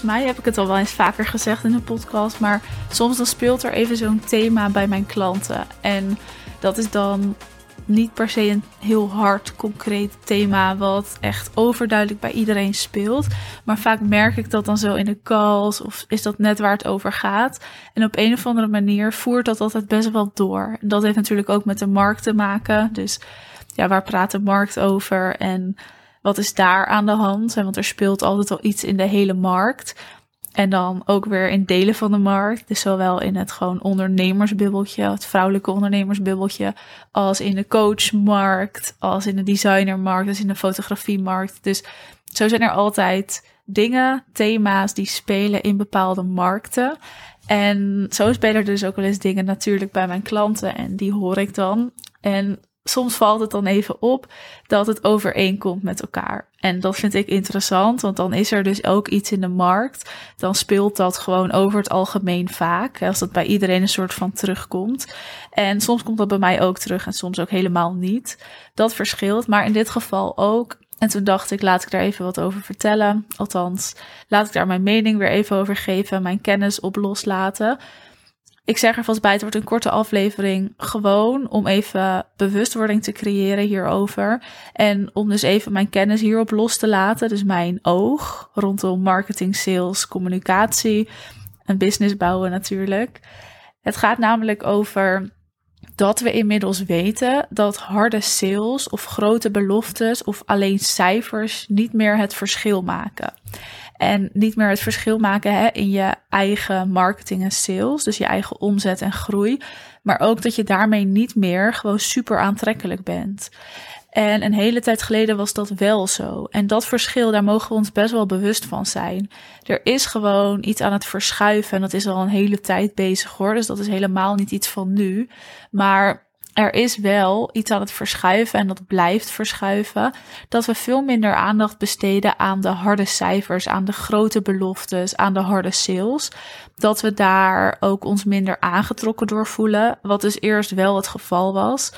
volgens mij heb ik het al wel eens vaker gezegd in de podcast, maar soms dan speelt er even zo'n thema bij mijn klanten. En dat is dan niet per se een heel hard, concreet thema wat echt overduidelijk bij iedereen speelt. Maar vaak merk ik dat dan zo in de calls of is dat net waar het over gaat. En op een of andere manier voert dat altijd best wel door. Dat heeft natuurlijk ook met de markt te maken. Dus ja, waar praat de markt over en wat is daar aan de hand? Want er speelt altijd al iets in de hele markt. En dan ook weer in delen van de markt. Dus zowel in het gewoon ondernemersbubbeltje, het vrouwelijke ondernemersbubbeltje, als in de coachmarkt, als in de designermarkt, als in de fotografiemarkt. Dus zo zijn er altijd dingen, thema's die spelen in bepaalde markten. En zo spelen er dus ook wel eens dingen natuurlijk bij mijn klanten en die hoor ik dan. En soms valt het dan even op dat het overeenkomt met elkaar. En dat vind ik interessant, want dan is er dus ook iets in de markt. Dan speelt dat gewoon over het algemeen vaak. Als dat bij iedereen een soort van terugkomt. En soms komt dat bij mij ook terug en soms ook helemaal niet. Dat verschilt, maar in dit geval ook. En toen dacht ik, laat ik daar even wat over vertellen. Althans, laat ik daar mijn mening weer even over geven, mijn kennis op loslaten. Ik zeg er vast bij, het wordt een korte aflevering. Gewoon om even bewustwording te creëren hierover. En om dus even mijn kennis hierop los te laten. Dus mijn oog rondom marketing, sales, communicatie en business bouwen natuurlijk. Het gaat namelijk over dat we inmiddels weten dat harde sales of grote beloftes of alleen cijfers niet meer het verschil maken. En niet meer het verschil maken hè, in je eigen marketing en sales, dus je eigen omzet en groei. Maar ook dat je daarmee niet meer gewoon super aantrekkelijk bent. En een hele tijd geleden was dat wel zo. En dat verschil, daar mogen we ons best wel bewust van zijn. Er is gewoon iets aan het verschuiven. En dat is al een hele tijd bezig hoor. Dus dat is helemaal niet iets van nu. Maar er is wel iets aan het verschuiven en dat blijft verschuiven. Dat we veel minder aandacht besteden aan de harde cijfers, aan de grote beloftes, aan de harde sales. Dat we daar ook ons minder aangetrokken door voelen. Wat dus eerst wel het geval was.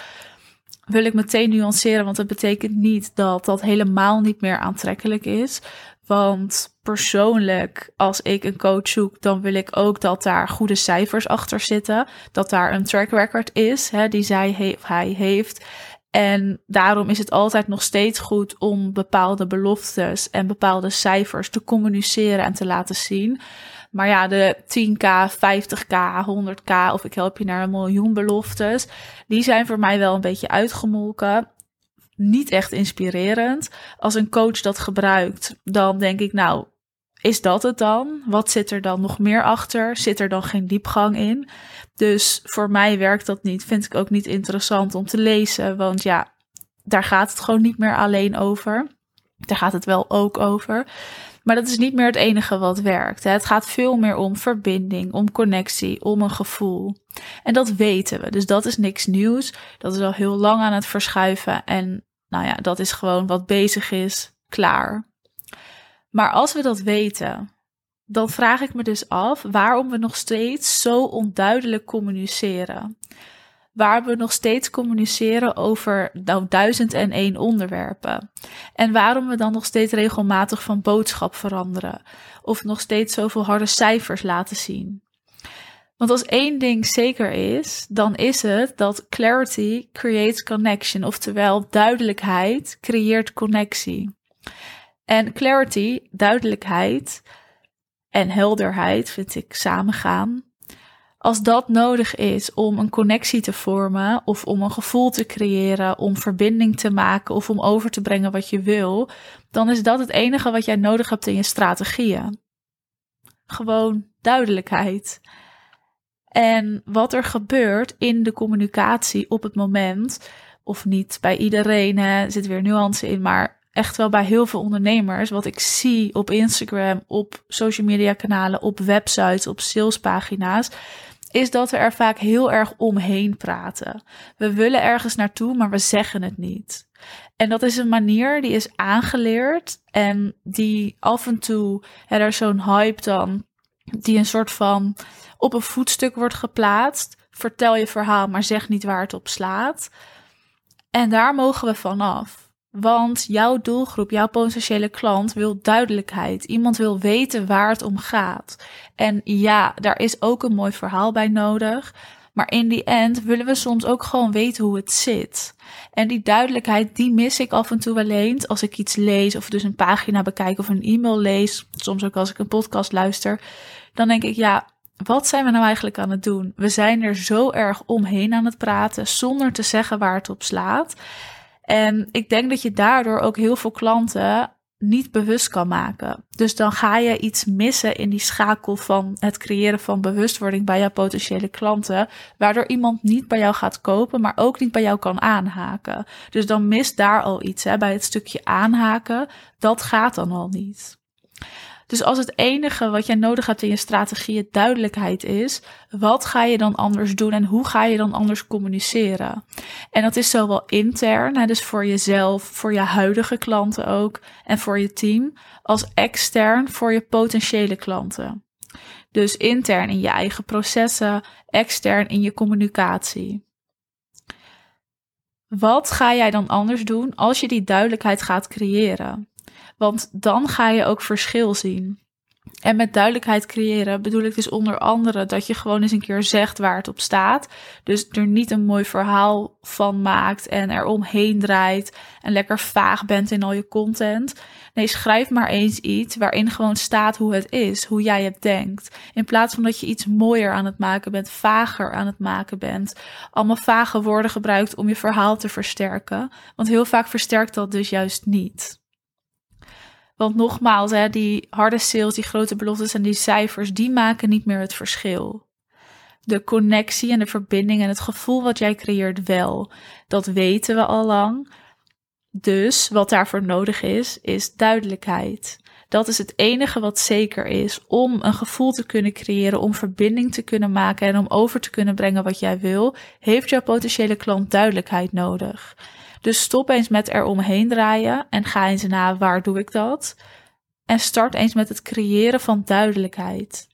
Wil ik meteen nuanceren, want dat betekent niet dat dat helemaal niet meer aantrekkelijk is. Want persoonlijk, als ik een coach zoek, dan wil ik ook dat daar goede cijfers achter zitten. Dat daar een track record is hè, die zij hij heeft. En daarom is het altijd nog steeds goed om bepaalde beloftes en bepaalde cijfers te communiceren en te laten zien. Maar ja, de 10k, 50k, 100k of ik help je naar een miljoen beloftes, die zijn voor mij wel een beetje uitgemolken niet echt inspirerend. Als een coach dat gebruikt, dan denk ik, nou, is dat het dan? Wat zit er dan nog meer achter? Zit er dan geen diepgang in? Dus voor mij werkt dat niet. Vind ik ook niet interessant om te lezen, want ja, daar gaat het gewoon niet meer alleen over. Daar gaat het wel ook over. Maar dat is niet meer het enige wat werkt. Het gaat veel meer om verbinding, om connectie, om een gevoel. En dat weten we. Dus dat is niks nieuws. Dat is al heel lang aan het verschuiven. En nou ja, dat is gewoon wat bezig is, klaar. Maar als we dat weten, dan vraag ik me dus af waarom we nog steeds zo onduidelijk communiceren. Waar we nog steeds communiceren over nou, duizend en één onderwerpen. En waarom we dan nog steeds regelmatig van boodschap veranderen. Of nog steeds zoveel harde cijfers laten zien. Want als één ding zeker is, dan is het dat clarity creates connection. Oftewel, duidelijkheid creëert connectie. En clarity, duidelijkheid en helderheid vind ik samengaan. Als dat nodig is om een connectie te vormen, of om een gevoel te creëren, om verbinding te maken of om over te brengen wat je wil, dan is dat het enige wat jij nodig hebt in je strategieën. Gewoon duidelijkheid. En wat er gebeurt in de communicatie op het moment, of niet bij iedereen, hè, zit weer nuance in, maar echt wel bij heel veel ondernemers, wat ik zie op Instagram, op social media kanalen, op websites, op salespagina's, is dat we er vaak heel erg omheen praten. We willen ergens naartoe, maar we zeggen het niet. En dat is een manier die is aangeleerd en die af en toe, hè, er zo'n hype dan, die een soort van op een voetstuk wordt geplaatst. Vertel je verhaal, maar zeg niet waar het op slaat. En daar mogen we vanaf. Want jouw doelgroep, jouw potentiële klant wil duidelijkheid. Iemand wil weten waar het om gaat. En ja, daar is ook een mooi verhaal bij nodig. Maar in die end willen we soms ook gewoon weten hoe het zit. En die duidelijkheid, die mis ik af en toe wel eens als ik iets lees of dus een pagina bekijk of een e-mail lees. Soms ook als ik een podcast luister. Dan denk ik, ja, wat zijn we nou eigenlijk aan het doen? We zijn er zo erg omheen aan het praten zonder te zeggen waar het op slaat. En ik denk dat je daardoor ook heel veel klanten niet bewust kan maken. Dus dan ga je iets missen in die schakel van het creëren van bewustwording bij jouw potentiële klanten, waardoor iemand niet bij jou gaat kopen, maar ook niet bij jou kan aanhaken. Dus dan mist daar al iets hè, bij het stukje aanhaken. Dat gaat dan al niet. Dus als het enige wat jij nodig hebt in je strategie duidelijkheid is, wat ga je dan anders doen en hoe ga je dan anders communiceren? En dat is zowel intern, dus voor jezelf, voor je huidige klanten ook en voor je team, als extern voor je potentiële klanten. Dus intern in je eigen processen, extern in je communicatie. Wat ga jij dan anders doen als je die duidelijkheid gaat creëren? Want dan ga je ook verschil zien. En met duidelijkheid creëren bedoel ik dus onder andere dat je gewoon eens een keer zegt waar het op staat. Dus er niet een mooi verhaal van maakt en er omheen draait en lekker vaag bent in al je content. Nee, schrijf maar eens iets waarin gewoon staat hoe het is, hoe jij het denkt. In plaats van dat je iets mooier aan het maken bent, vager aan het maken bent. Allemaal vage woorden gebruikt om je verhaal te versterken. Want heel vaak versterkt dat dus juist niet. Want nogmaals, hè, die harde sales, die grote beloftes en die cijfers, die maken niet meer het verschil. De connectie en de verbinding en het gevoel wat jij creëert wel, dat weten we al lang. Dus wat daarvoor nodig is, is duidelijkheid. Dat is het enige wat zeker is om een gevoel te kunnen creëren, om verbinding te kunnen maken en om over te kunnen brengen wat jij wil, heeft jouw potentiële klant duidelijkheid nodig. Dus stop eens met er omheen draaien en ga eens na waar doe ik dat. En start eens met het creëren van duidelijkheid.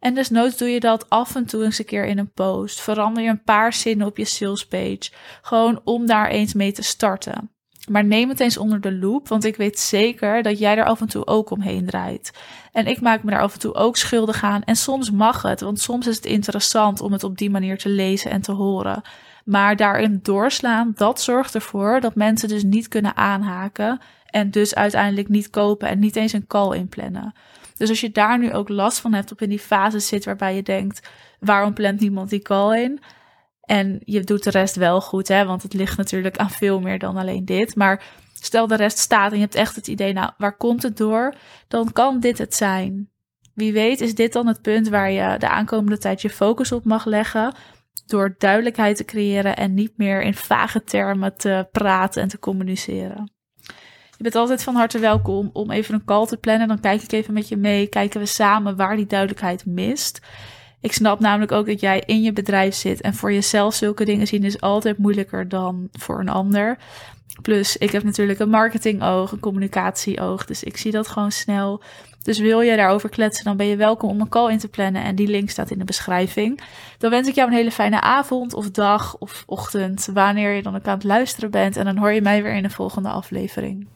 En desnoods doe je dat af en toe eens een keer in een post. Verander je een paar zinnen op je salespage. Gewoon om daar eens mee te starten. Maar neem het eens onder de loep, want ik weet zeker dat jij er af en toe ook omheen draait. En ik maak me daar af en toe ook schuldig aan. En soms mag het, want soms is het interessant om het op die manier te lezen en te horen. Maar daarin doorslaan, dat zorgt ervoor dat mensen dus niet kunnen aanhaken en dus uiteindelijk niet kopen en niet eens een call inplannen. Dus als je daar nu ook last van hebt, of in die fase zit waarbij je denkt, waarom plant niemand die call in? En je doet de rest wel goed, hè? want het ligt natuurlijk aan veel meer dan alleen dit. Maar stel de rest staat en je hebt echt het idee, nou, waar komt het door? Dan kan dit het zijn. Wie weet is dit dan het punt waar je de aankomende tijd je focus op mag leggen door duidelijkheid te creëren en niet meer in vage termen te praten en te communiceren. Je bent altijd van harte welkom om even een call te plannen. Dan kijk ik even met je mee. Kijken we samen waar die duidelijkheid mist. Ik snap namelijk ook dat jij in je bedrijf zit en voor jezelf zulke dingen zien is altijd moeilijker dan voor een ander. Plus, ik heb natuurlijk een marketingoog, een communicatieoog, dus ik zie dat gewoon snel. Dus wil je daarover kletsen, dan ben je welkom om een call in te plannen en die link staat in de beschrijving. Dan wens ik jou een hele fijne avond of dag of ochtend, wanneer je dan ook aan het luisteren bent. En dan hoor je mij weer in de volgende aflevering.